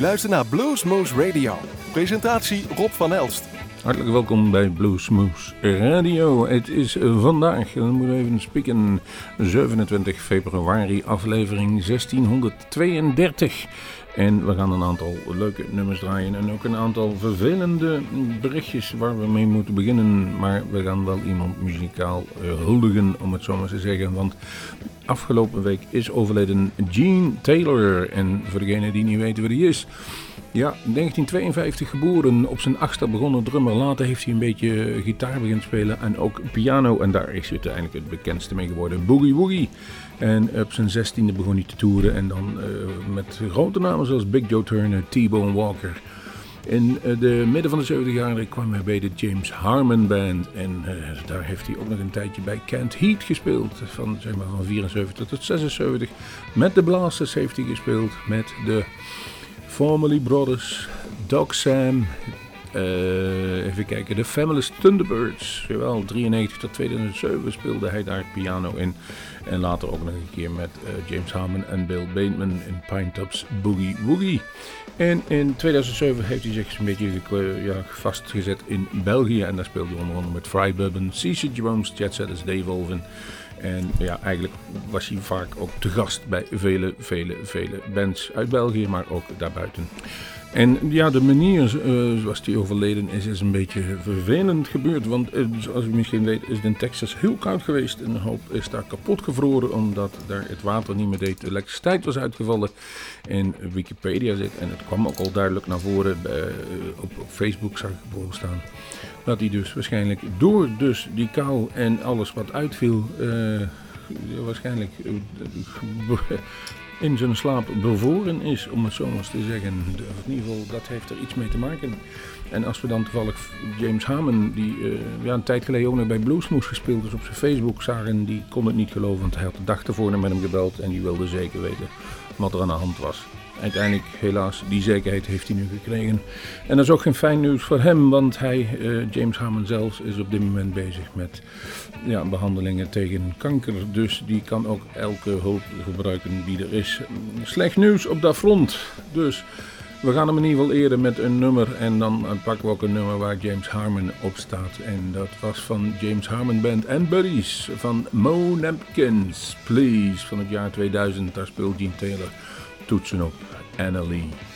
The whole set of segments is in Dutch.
luistert naar Bluesmoose Radio. Presentatie Rob van Elst. Hartelijk welkom bij Bluesmoose Radio. Het is vandaag, dan moeten we even spieken, 27 februari, aflevering 1632. En we gaan een aantal leuke nummers draaien en ook een aantal vervelende berichtjes waar we mee moeten beginnen. Maar we gaan wel iemand muzikaal uh, huldigen, om het zo maar te zeggen. Want afgelopen week is overleden Gene Taylor. En voor degenen die niet weten wie hij is... Ja, 1952 geboren, op zijn achtste begonnen drummer. Later heeft hij een beetje gitaar beginnen spelen en ook piano. En daar is hij uiteindelijk het bekendste mee geworden, Boogie Woogie. En op zijn zestiende begon hij te toeren en dan uh, met grote namen zoals Big Joe Turner, T-Bone Walker. In de midden van de 70 jaren kwam hij bij de James Harmon Band. En uh, daar heeft hij ook nog een tijdje bij Kent Heat gespeeld. Van, zeg maar, van 74 tot 76. Met de Blasters heeft hij gespeeld. Met de Formerly Brothers, Doc Sam, even kijken, de Fabulous Thunderbirds. Jawel, 93 tot 2007 speelde hij daar piano in. En later ook nog een keer met uh, James Harmon en Bill Bateman in Pine Tops Boogie Woogie. En in 2007 heeft hij zich een beetje vastgezet in België. En daar speelde hij onder andere met Fry Bourbon, CC Jones, Jet Setters, Dave Olvin. En ja, eigenlijk was hij vaak ook te gast bij vele, vele, vele bands uit België, maar ook daarbuiten. En ja, de manier uh, zoals die overleden is, is een beetje vervelend gebeurd. Want uh, zoals u misschien weet, is het in Texas heel koud geweest. En een hoop is daar kapot gevroren, omdat daar het water niet meer deed. De elektriciteit was uitgevallen. En Wikipedia zit, en het kwam ook al duidelijk naar voren. Uh, op, Facebook zag ik ervoor staan. Dat hij dus waarschijnlijk door dus die kou en alles wat uitviel, waarschijnlijk in zijn slaap bevoren is, om het zo maar te zeggen. In ieder geval, dat heeft er iets mee te maken. En als we dan toevallig James Harmon, die uh, ja, een tijd geleden ook nog bij Bluesmoes gespeeld is, op zijn Facebook zagen, die kon het niet geloven, want hij had de dag ervoor met hem gebeld en die wilde zeker weten wat er aan de hand was uiteindelijk, helaas, die zekerheid heeft hij nu gekregen. En dat is ook geen fijn nieuws voor hem, want hij, uh, James Harmon zelf, is op dit moment bezig met ja, behandelingen tegen kanker. Dus die kan ook elke hulp gebruiken die er is. Slecht nieuws op dat front. Dus we gaan hem in ieder geval eerder met een nummer. En dan pakken we ook een nummer waar James Harmon op staat. En dat was van James Harmon Band and Buddies van Mo Napkins, Please, van het jaar 2000. Daar speelt Gene Taylor toetsen op Anna Lee.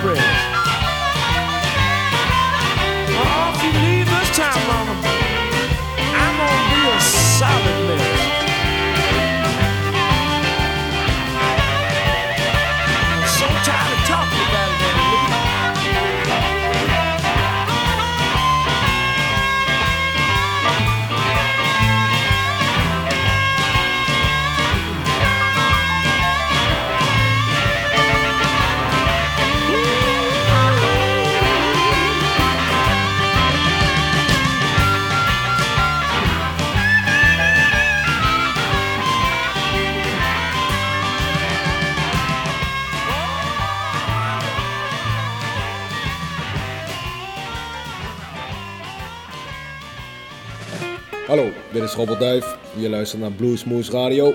Bridge. Is Duif. Je luistert naar Bluesmoose Radio.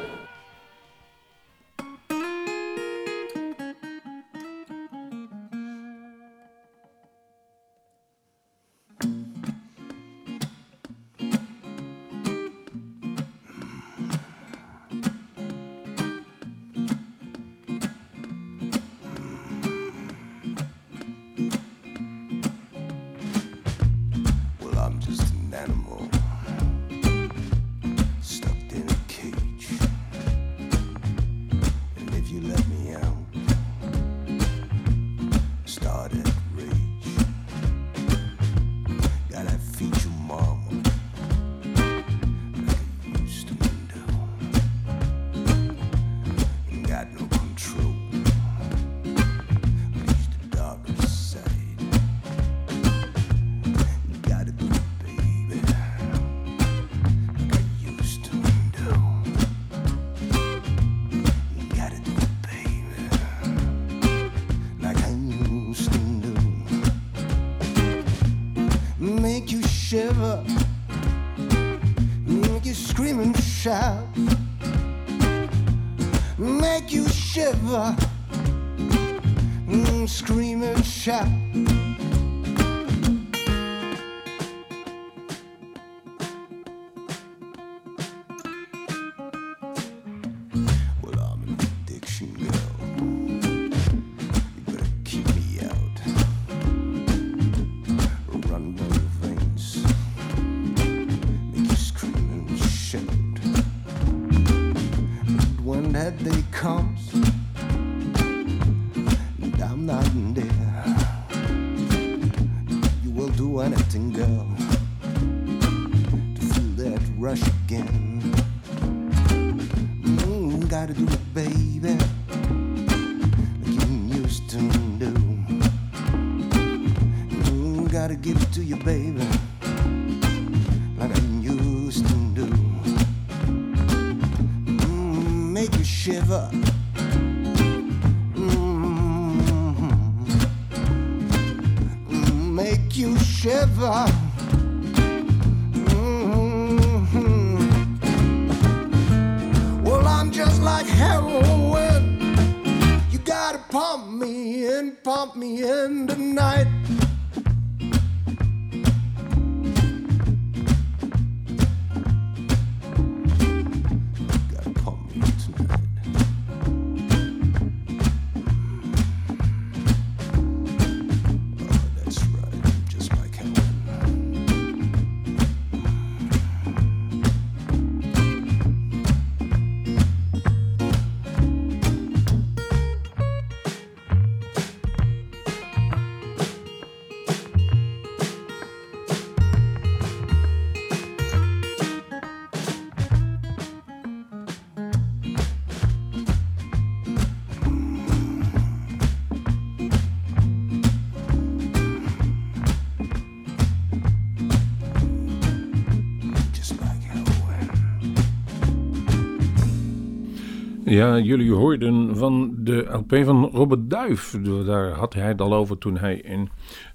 Ja, jullie hoorden van de LP van Robert Duif. Daar had hij het al over toen hij in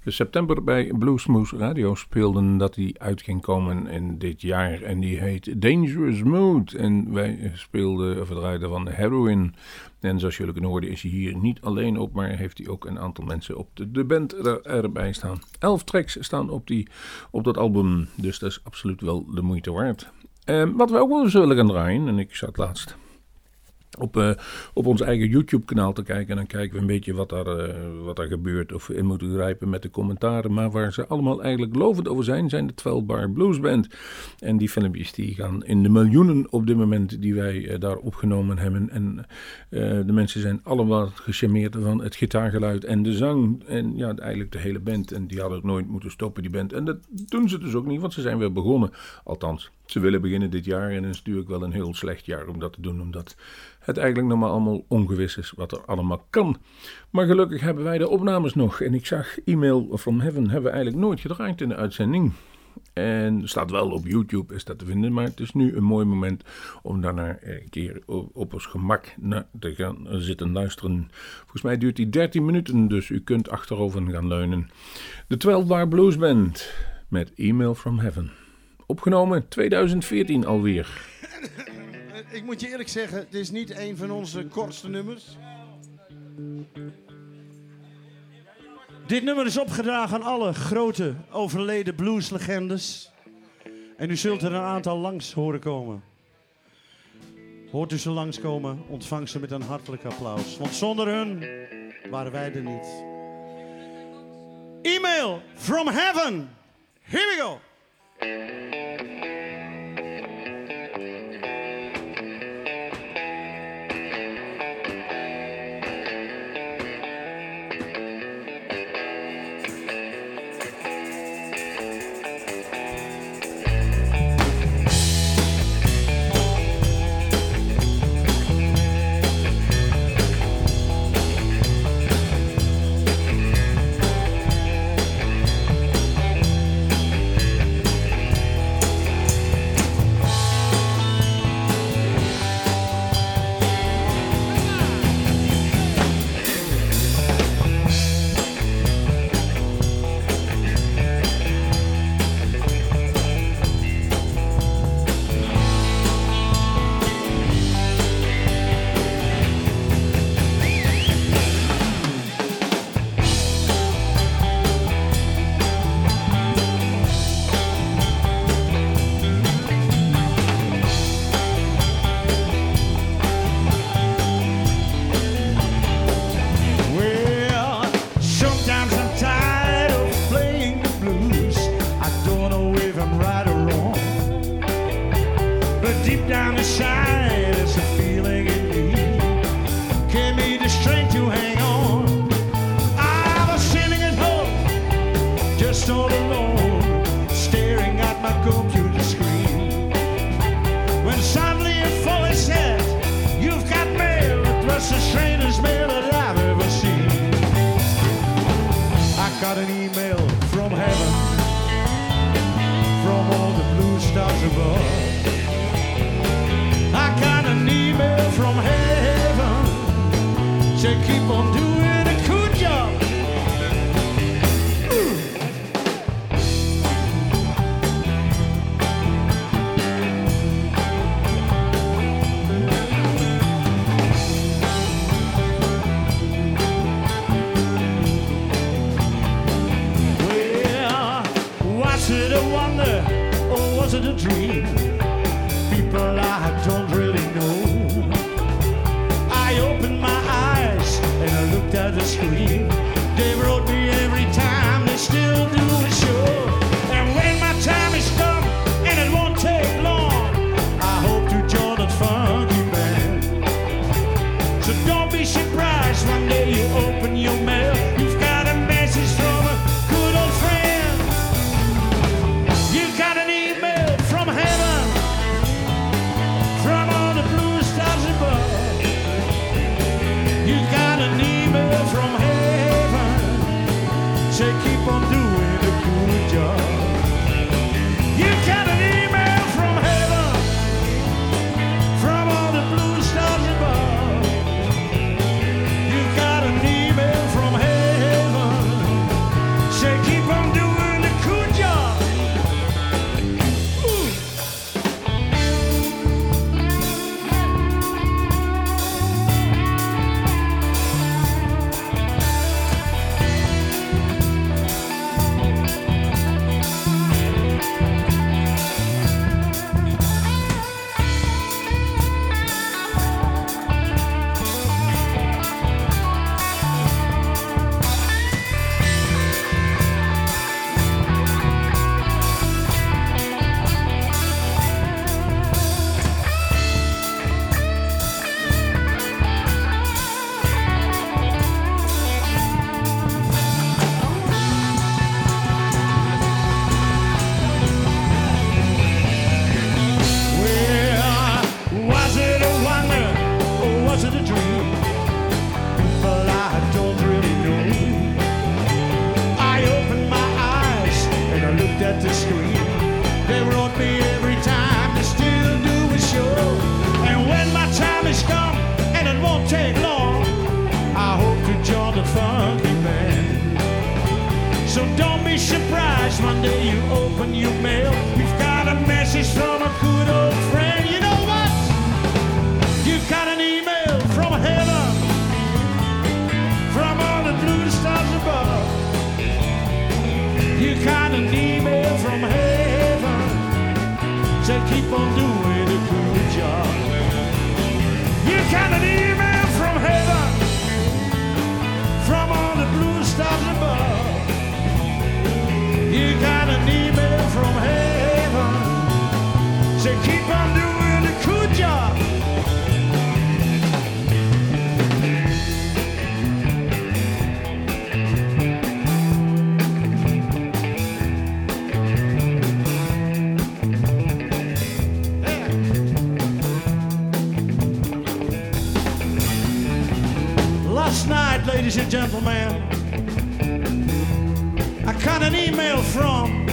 september bij Bluesmoose Radio speelde. Dat hij uit ging komen in dit jaar. En die heet Dangerous Mood. En wij speelden, of draaiden van Heroin. En zoals jullie kunnen horen is hij hier niet alleen op. Maar heeft hij ook een aantal mensen op de, band er, erbij staan. Elf tracks staan op, die, op dat album. Dus dat is absoluut wel de moeite waard. Eh, wat we ook wel zullen gaan draaien. En ik zat laatst op, uh, op ons eigen YouTube-kanaal te kijken. En dan kijken we een beetje wat er, uh, wat er gebeurt of in moeten grijpen met de commentaren. Maar waar ze allemaal eigenlijk lovend over zijn, zijn de 12 Bar Blues Band. En die filmpjes die gaan in de miljoenen op dit moment die wij uh, daar opgenomen hebben. En de mensen zijn allemaal gecharmeerd van het gitaargeluid en de zang. En ja, eigenlijk de hele band. En die hadden het nooit moeten stoppen, die band. En dat doen ze dus ook niet, want ze zijn weer begonnen. Althans, ze willen beginnen dit jaar. En het is natuurlijk wel een heel slecht jaar om dat te doen, omdat het eigenlijk nog maar allemaal ongewis is wat er allemaal kan. Maar gelukkig hebben wij de opnames nog. En ik zag E-mail from Heaven hebben we eigenlijk nooit gedraaid in de uitzending. En staat wel op YouTube, is dat te vinden. Maar het is nu een mooi moment om daarna een keer op ons gemak te gaan zitten luisteren. Volgens mij duurt die 13 minuten, dus u kunt achterover gaan leunen. De 12 Bar Blues Band met E-mail from Heaven. Opgenomen 2014 alweer. ik moet je eerlijk zeggen, het is niet een van onze kortste nummers. Dit nummer is opgedragen aan alle grote overleden blueslegendes. En u zult er een aantal langs horen komen. Hoort u ze langskomen, ontvang ze met een hartelijk applaus. Want zonder hun waren wij er niet. E-mail from heaven. Here we go. Said keep on doing a good job. You got an email ladies and gentlemen, I got an email from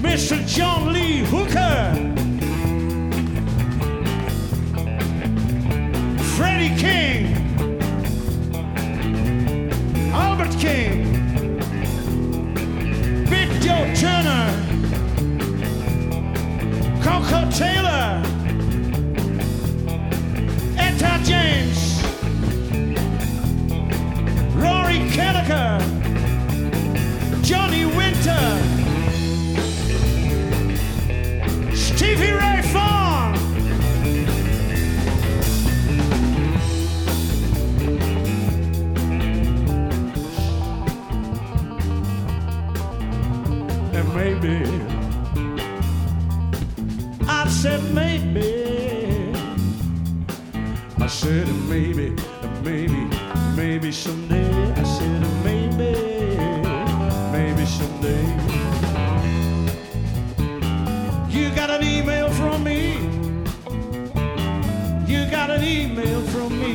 Mr. John Lee Hooker, Freddie King, Albert King, Big Joe Turner, Coco Taylor. Etta James, Rory Johnny Winter, Stevie Ray Vaughan, and maybe I said maybe. I said maybe, maybe, maybe someday. You got an email from me.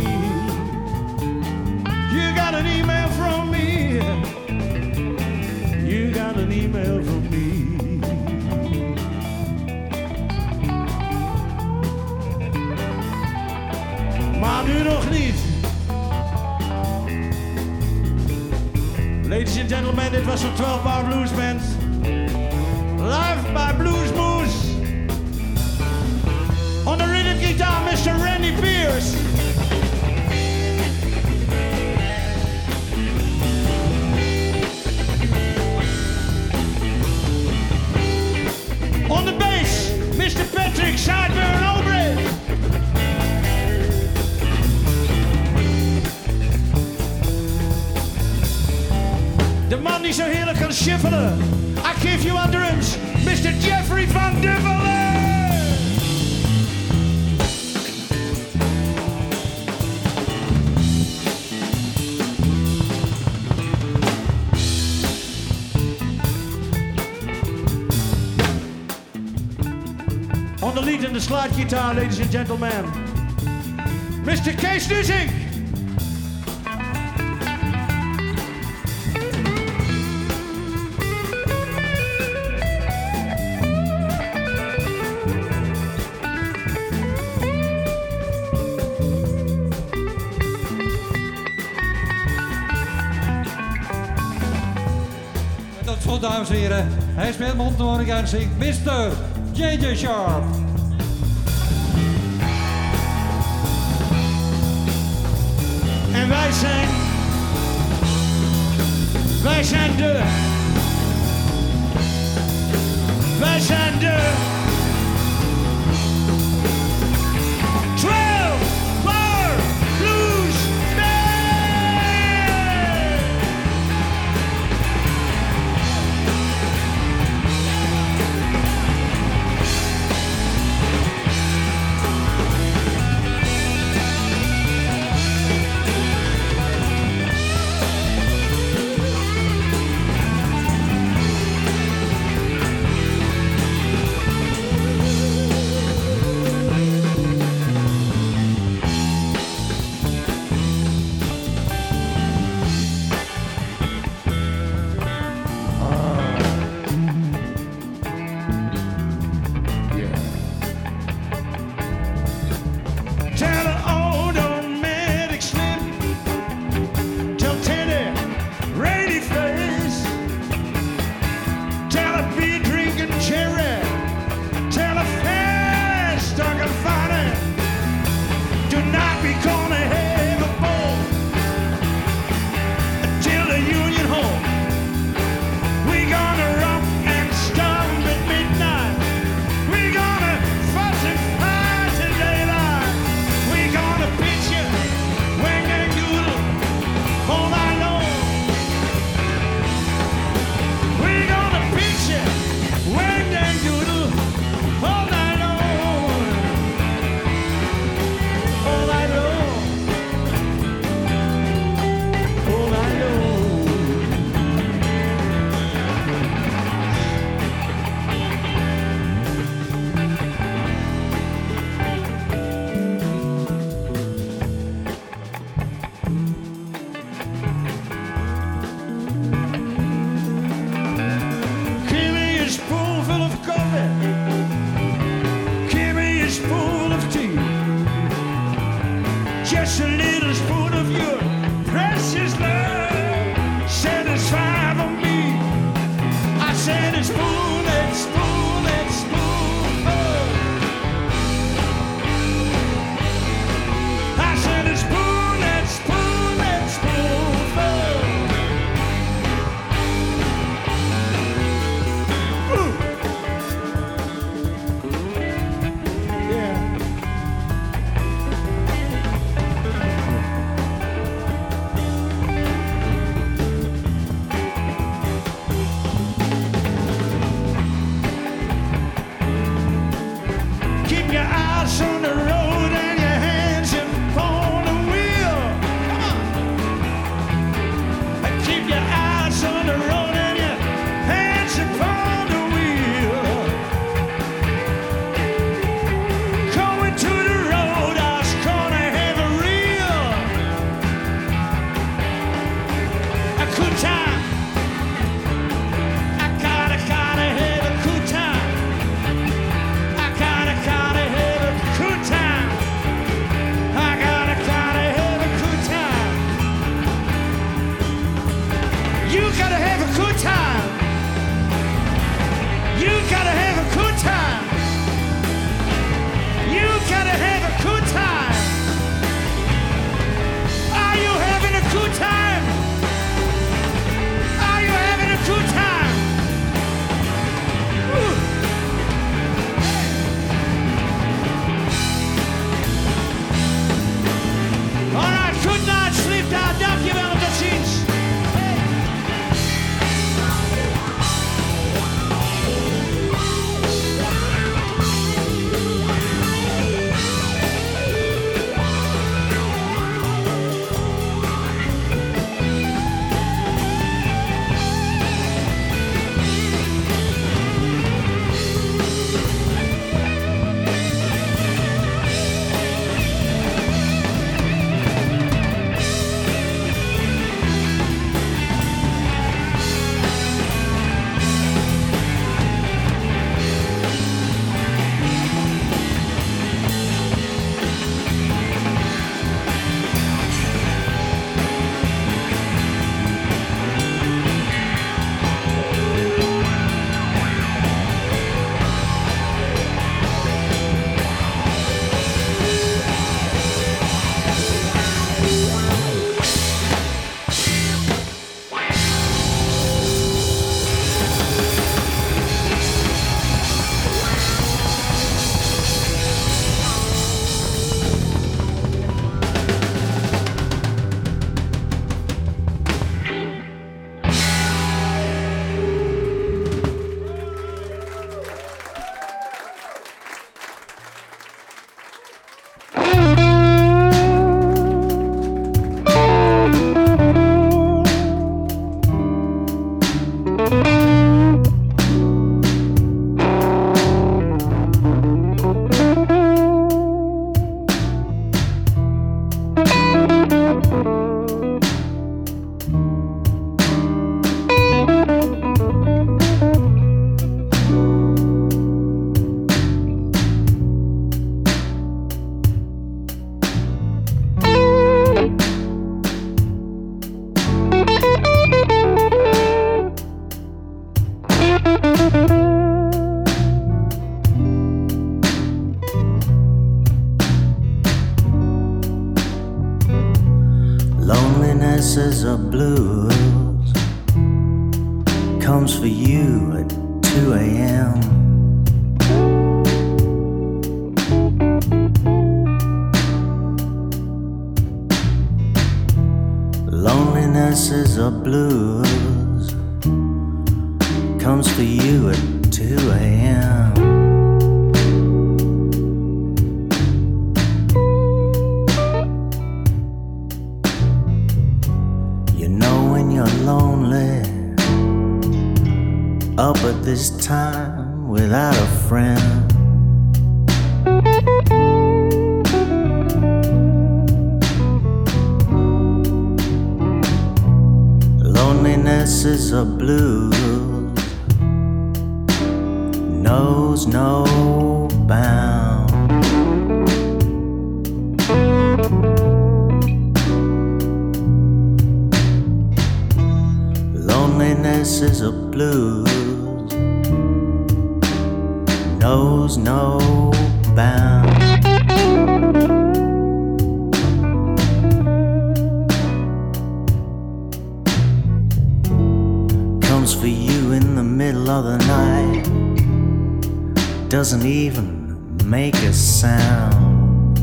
You got an email from me. You got an email from me. Maar nu nog niet. Ladies and gentlemen, dit was een 12 Bar Blues Band. Live by Blues the rhythm Mr. Randy Pierce. On the bass, Mr. Patrick Sideburn Aubrey. De man die zo heerlijk kan schiffelen. I give you drums, Mr. Jeffrey van Dubbelen. The slide ladies and gentlemen, Mr. Tot slot, dames en heren, hij speelt mondharmonica en zingt Mr. J.J. Sharp. They say, they say do it. Comes for you in the middle of the night, doesn't even make a sound.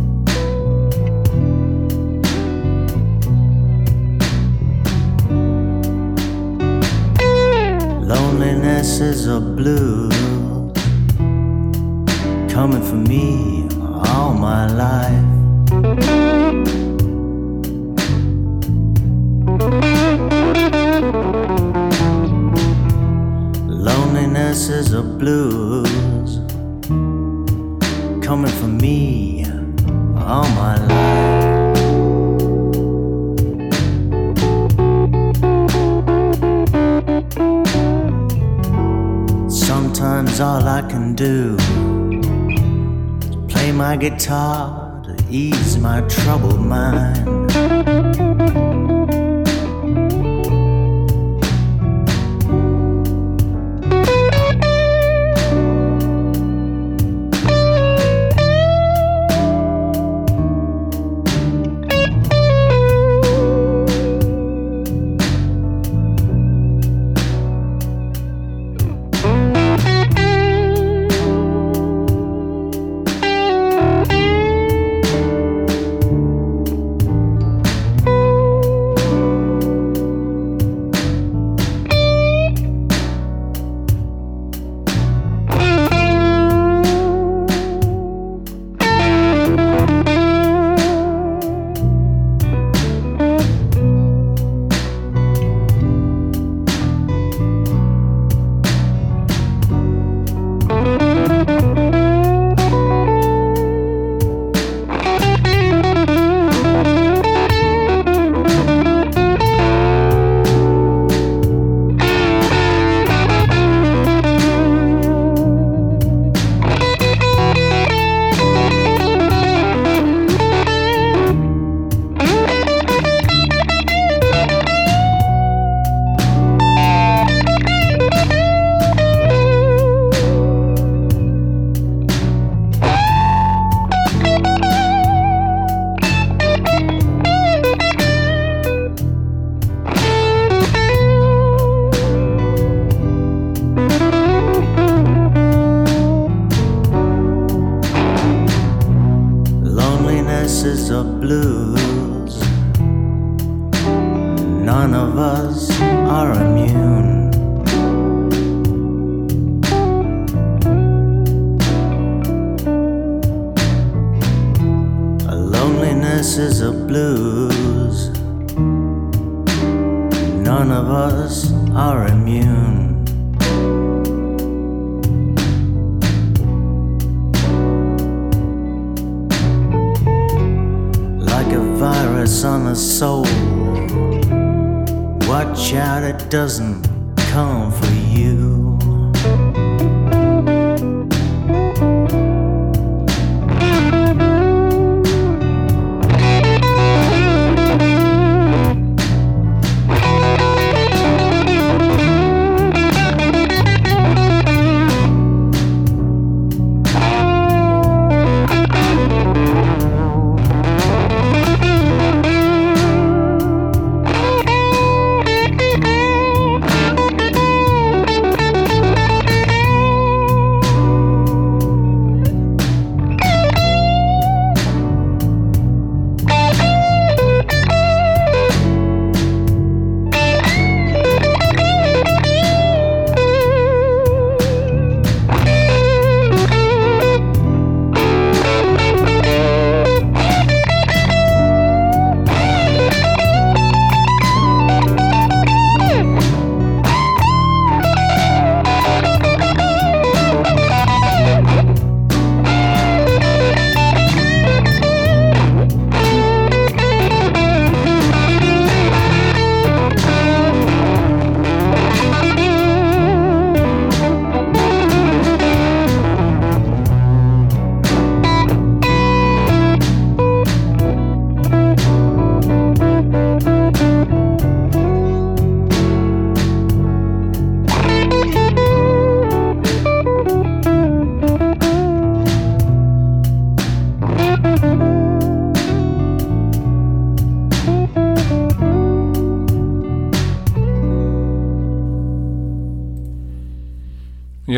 Loneliness is a blues coming for me all my life. Is a blues coming for me all my life. Sometimes all I can do is play my guitar to ease my troubled mind.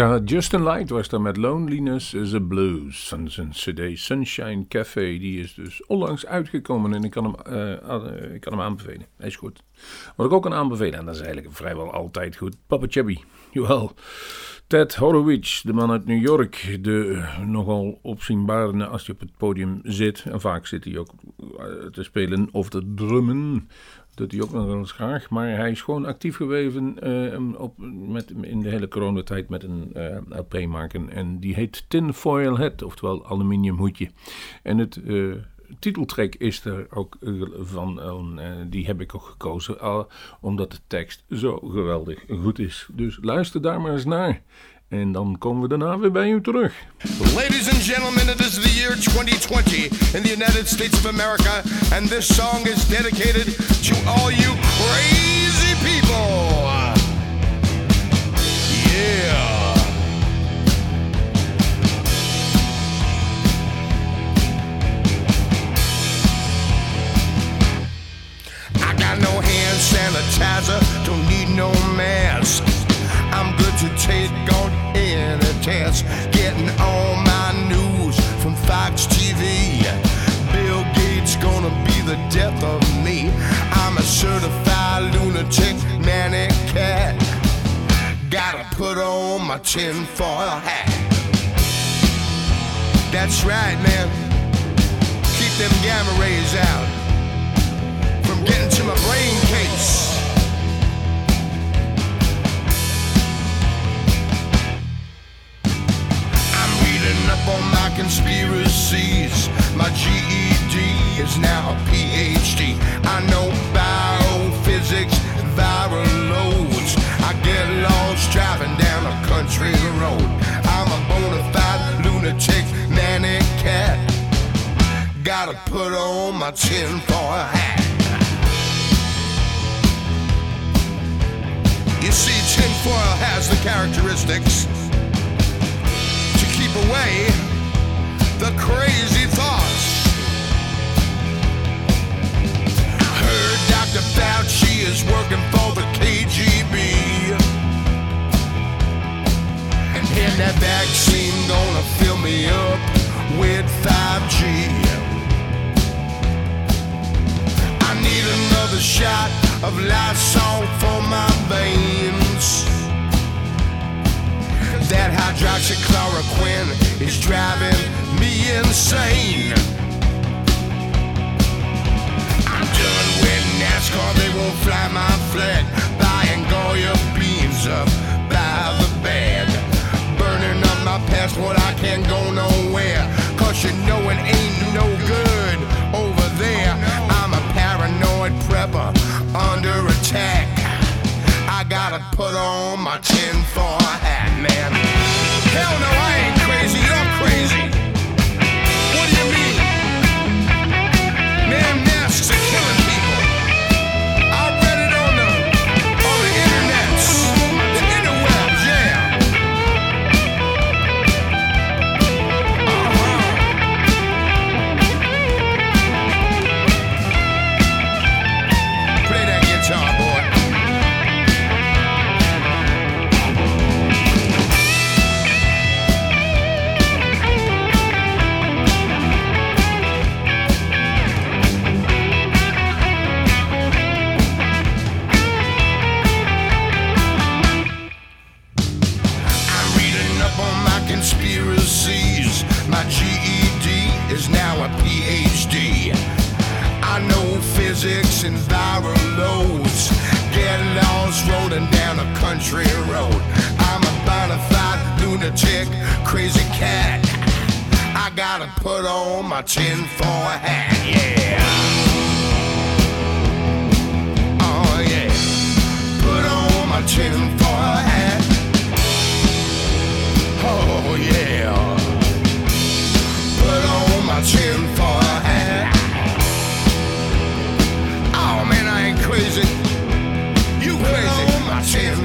Justin Light was daar met Loneliness is a Blues van zijn CD Sunshine Café. Die is dus onlangs uitgekomen en ik kan hem, uh, ik kan hem aanbevelen. Hij is goed. Wat ik ook kan aanbevelen, en dat is eigenlijk vrijwel altijd goed, Papa Chubby. Jawel. Ted Horowitz, de man uit New York, de nogal opzienbare als je op het podium zit. En vaak zit hij ook eh, te spelen of te drummen doet hij ook nog wel eens graag. Maar hij is gewoon actief geweest uh, op, met, in de hele coronatijd met een uh, LP maken. En die heet Tin Foil Head, oftewel aluminium hoedje. En het uh, titeltrack is er ook van, die heb ik ook gekozen, omdat de tekst zo geweldig goed is. Dus luister daar maar eens naar. En dan komen we daarna weer bij u terug. Ladies and gentlemen, it is the year 2020 in the United States of America. And this song is dedicated to all you crazy people. Yeah. I got no hand sanitizer, don't need no mask. I'm good to take on any test. Getting from Fox TV. Bill Gates gonna be the death of me. I'm a certified lunatic manic cat. Gotta put on my tinfoil hat. That's right, man. Keep them gamma rays out from getting to my brain case. Up on my conspiracies. My GED is now a PhD. I know biophysics, viral loads. I get lost driving down a country road. I'm a bona fide lunatic, manic cat. Gotta put on my tinfoil hat. You see, tinfoil has the characteristics away the crazy thoughts. Heard Dr. Fauci is working for the KGB. And that vaccine gonna fill me up with 5G. I need another shot of Lysol for my veins. That hydroxychloroquine is driving me insane. I'm done with NASCAR, they won't fly my flag. Buying Goya beans up by the bag. Burning up my passport, I can't go nowhere. Cause you know it ain't no good over there. I'm a paranoid prepper under attack. Gotta put on my tinfoil hat, man. Hell no, I ain't crazy, you're crazy. Is now a PhD. I know physics and viral loads. Get lost rolling down a country road. I'm a bona fide lunatic, crazy cat. I gotta put on my tinfoil hat, yeah. Oh, yeah. Put on my tinfoil hat. Oh yeah for a. Oh man, I ain't crazy. You crazy. my chin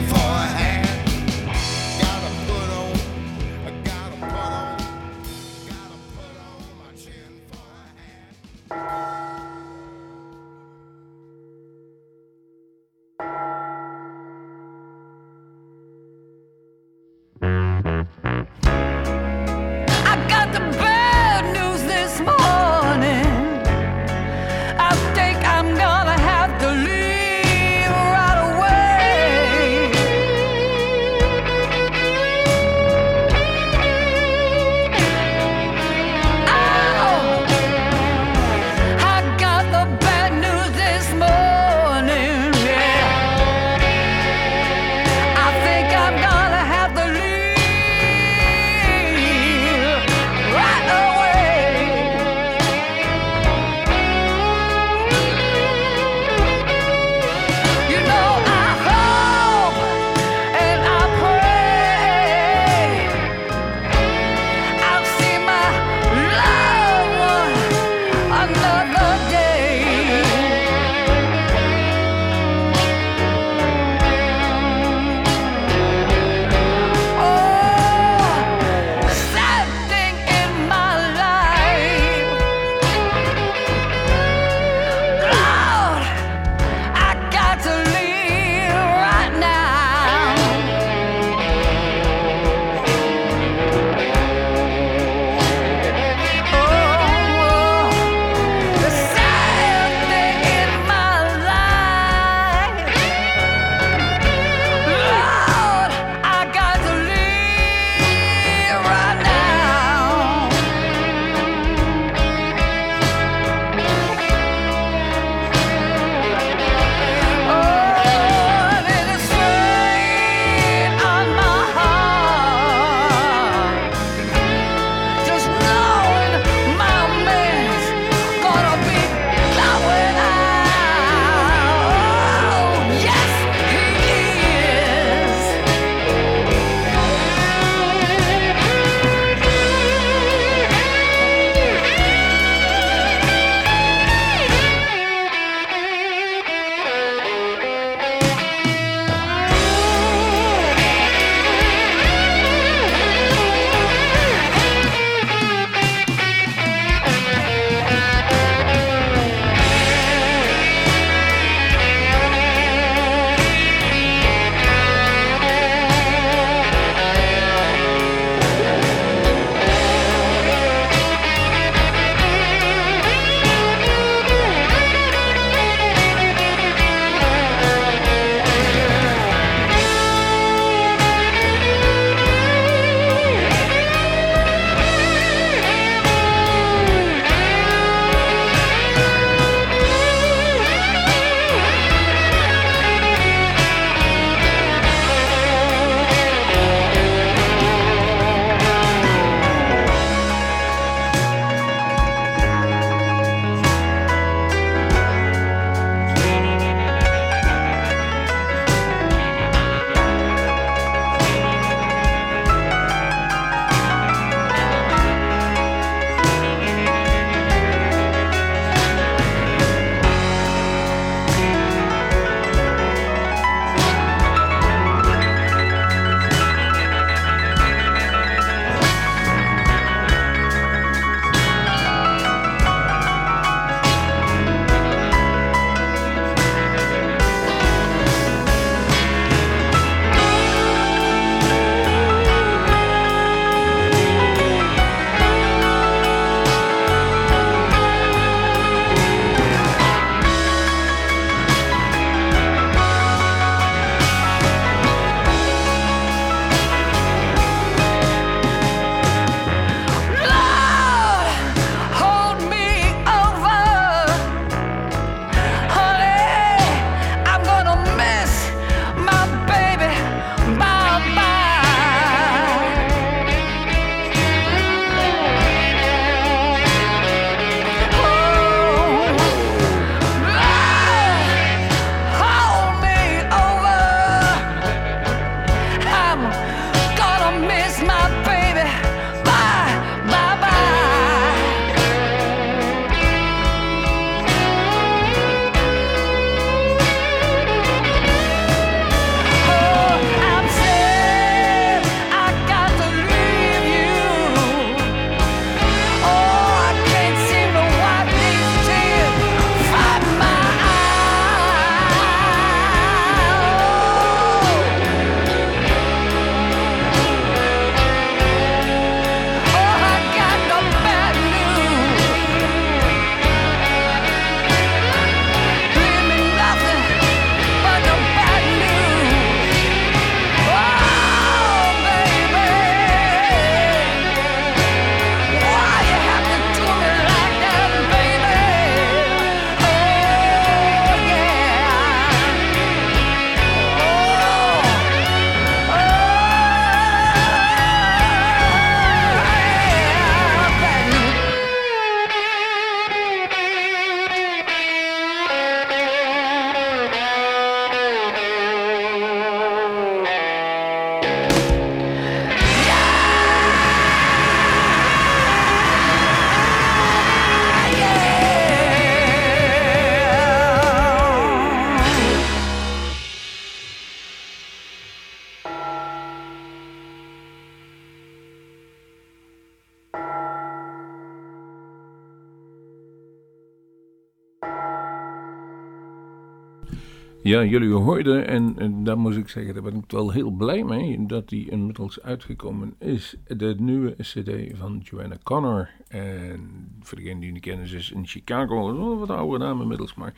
Ja, jullie hoorden, en, en daar moet ik zeggen, daar ben ik wel heel blij mee, dat die inmiddels uitgekomen is. De nieuwe CD van Joanna Connor. En voor degene die niet kennen, is in Chicago, wat oude naam inmiddels, maar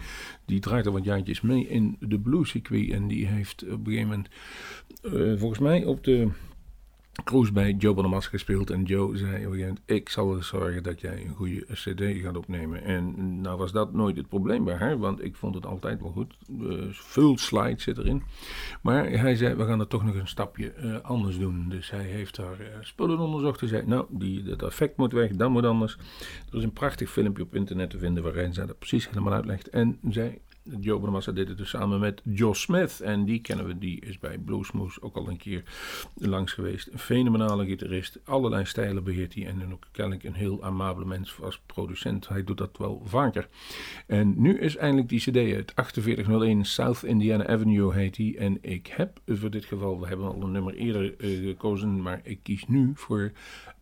die draait al wat jaartjes mee in de bluescircuit. En die heeft op een gegeven moment, eh, volgens mij op de Cruise bij Joe Bonamassa gespeeld. En Joe zei ik zal er zorgen dat jij een goede cd gaat opnemen. En nou was dat nooit het probleem bij haar, want ik vond het altijd wel goed. Uh, veel slides zit erin. Maar hij zei, we gaan er toch nog een stapje uh, anders doen. Dus hij heeft haar uh, spullen onderzocht. Hij zei, nou, die, dat effect moet weg, dat moet anders. Er is een prachtig filmpje op internet te vinden waarin zij dat precies helemaal uitlegt. En zij Joe Bonamassa deed het dus samen met Josh Smith. En die kennen we, die is bij Bluesmoose ook al een keer langs geweest. Een fenomenale gitarist. Allerlei stijlen beheert hij. En ook kennelijk een heel amabele mens als producent. Hij doet dat wel vaker. En nu is eindelijk die cd uit. 4801 South Indiana Avenue heet die. En ik heb voor dit geval, we hebben al een nummer eerder uh, gekozen. Maar ik kies nu voor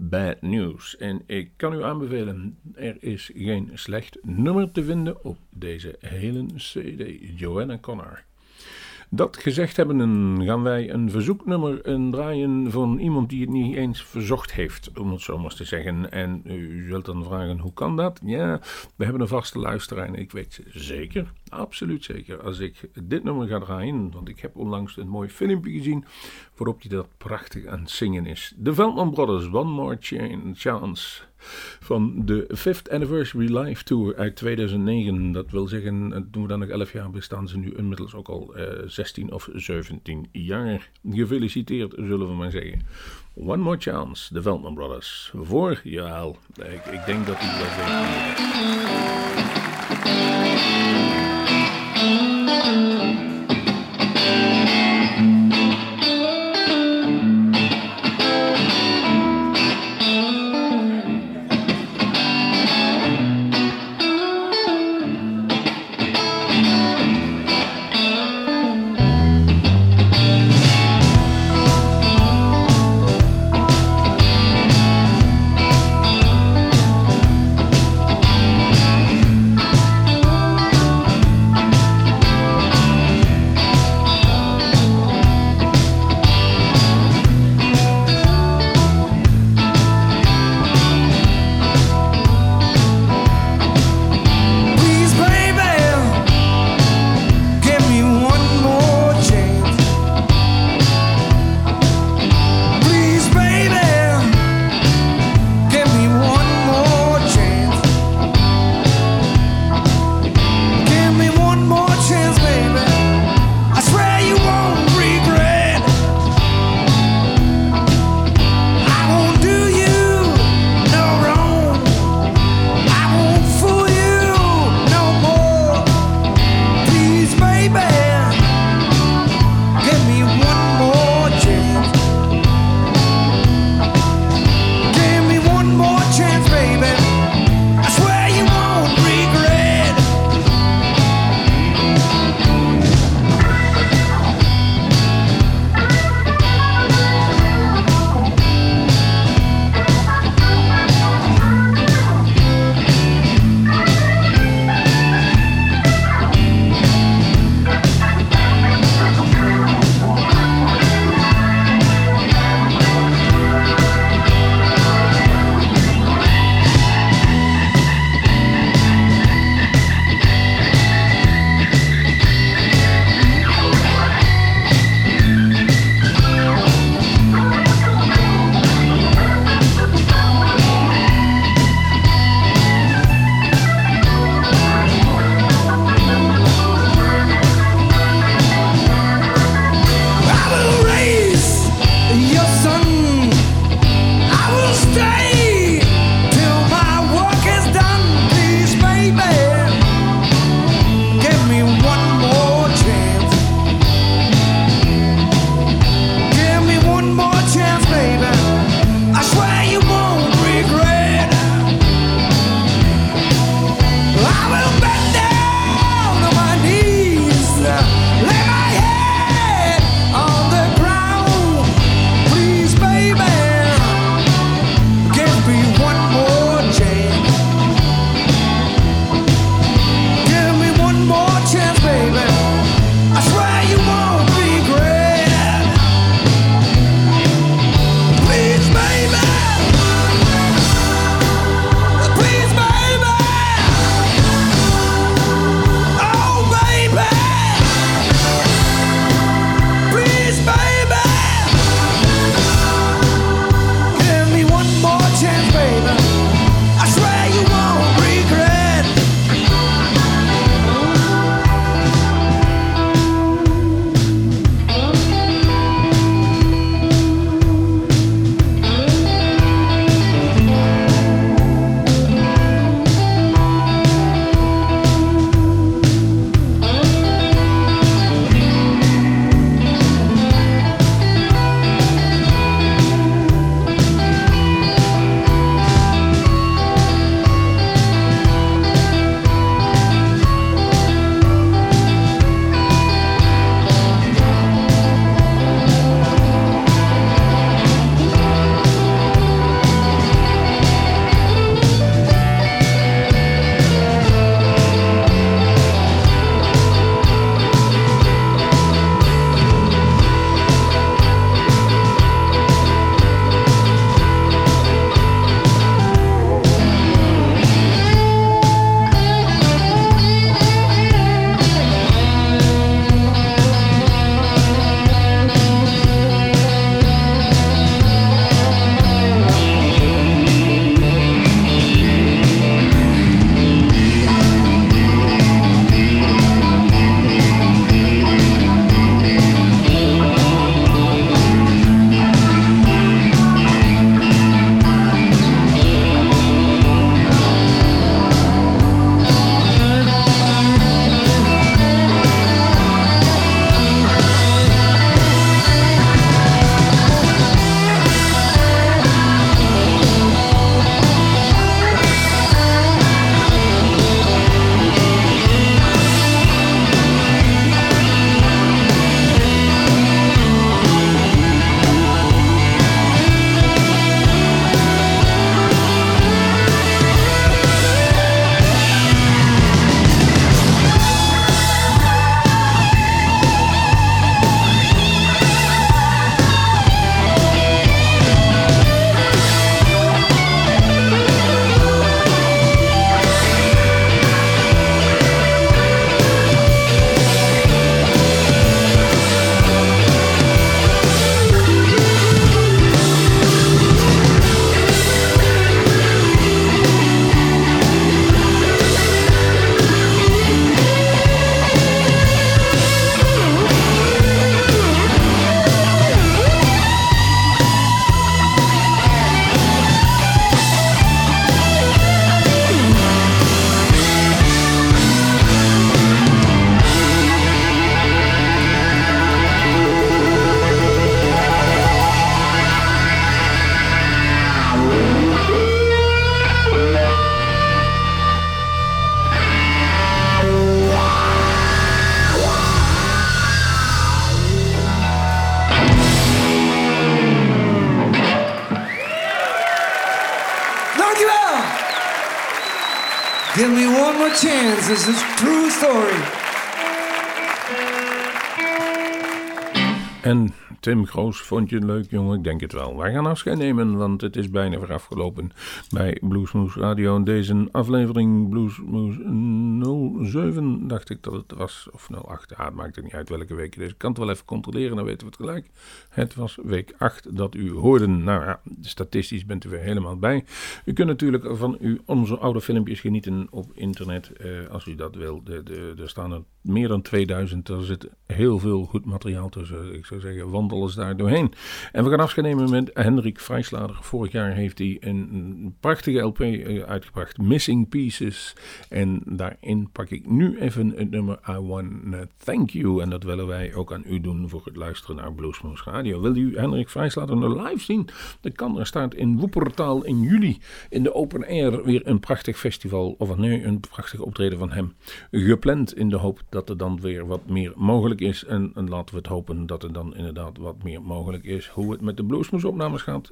Bad News. En ik kan u aanbevelen, er is geen slecht nummer te vinden op deze hele CD, Joanna Connor. Dat gezegd hebben, gaan wij een verzoeknummer draaien van iemand die het niet eens verzocht heeft, om het zo maar te zeggen. En u zult dan vragen, hoe kan dat? Ja, we hebben een vaste luisteraar en ik weet zeker, absoluut zeker, als ik dit nummer ga draaien, want ik heb onlangs een mooi filmpje gezien waarop hij dat prachtig aan het zingen is. De Veldman Brothers, One More Chance van de 5th Anniversary Live Tour uit 2009. Dat wil zeggen, doen we dan nog 11 jaar, bestaan ze nu inmiddels ook al uh, 16 of 17 jaar. Gefeliciteerd, zullen we maar zeggen. One More Chance, de Veldman Brothers. Voor, ja, ik, ik denk dat die wel Tim Groos, vond je het leuk, jongen? Ik denk het wel. Wij gaan afscheid nemen, want het is bijna weer afgelopen bij Bluesmoes Radio. Deze aflevering Bluesmoes 07, dacht ik dat het was. Of 08, ja, het maakt het niet uit welke week het is. Ik kan het wel even controleren, dan weten we het gelijk. Het was week 8 dat u hoorde. Nou ja, statistisch bent u weer helemaal bij. U kunt natuurlijk van u onze oude filmpjes genieten op internet, eh, als u dat wil. De, de, er staan er meer dan 2000. Er zit heel veel goed materiaal tussen. Ik zou zeggen, wandel eens daar doorheen. En we gaan afscheid met Hendrik Vrijslader. Vorig jaar heeft hij een prachtige LP eh, uitgebracht, Missing Pieces. En daarin pak ik nu even het nummer I Wanna Thank You. En dat willen wij ook aan u doen voor het luisteren naar Bluesmoose Radio. Wil u Hendrik Vrijslader nog live zien? Dat kan. Er staat in Woepertaal in juli in de Open Air weer een prachtig festival. Of nee, een prachtig optreden van hem. Gepland in de hoop dat er dan weer wat meer mogelijk is. En, en laten we het hopen dat er dan inderdaad wat meer mogelijk is. Hoe het met de Bluesmoes opnames gaat,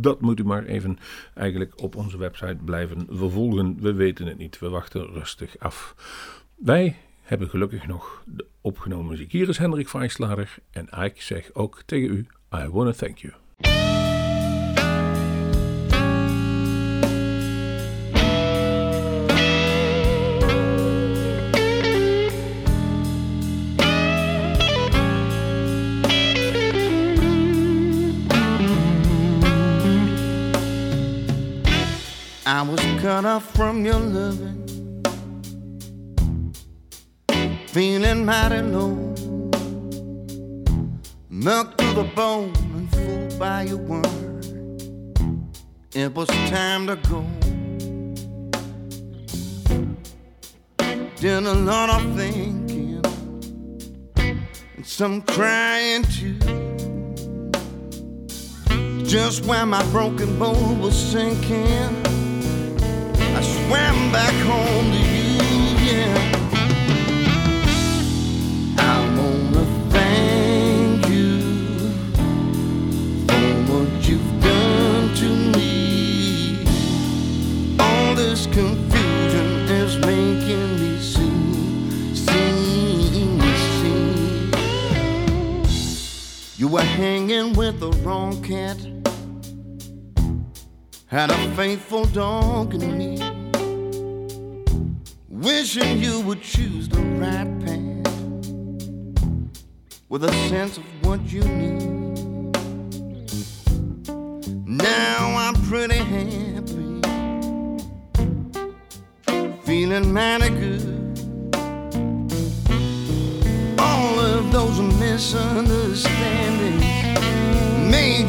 dat moet u maar even eigenlijk op onze website blijven vervolgen. We weten het niet. We wachten rustig af. Wij hebben gelukkig nog de opgenomen muziek. Hier is Hendrik Vijslader en ik zeg ook tegen u, I wanna thank you. From your loving, feeling mighty low, milk to the bone and fooled by your word. It was time to go. Did a lot of thinking and some crying too. Just when my broken bone was sinking. I swam back home to you, yeah. I wanna thank you for what you've done to me. All this confusion is making me see, see, see. You were hanging with the wrong cat had a faithful dog in me. Wishing you would choose the right path with a sense of what you need. Now I'm pretty happy, feeling mighty good. All of those misunderstandings made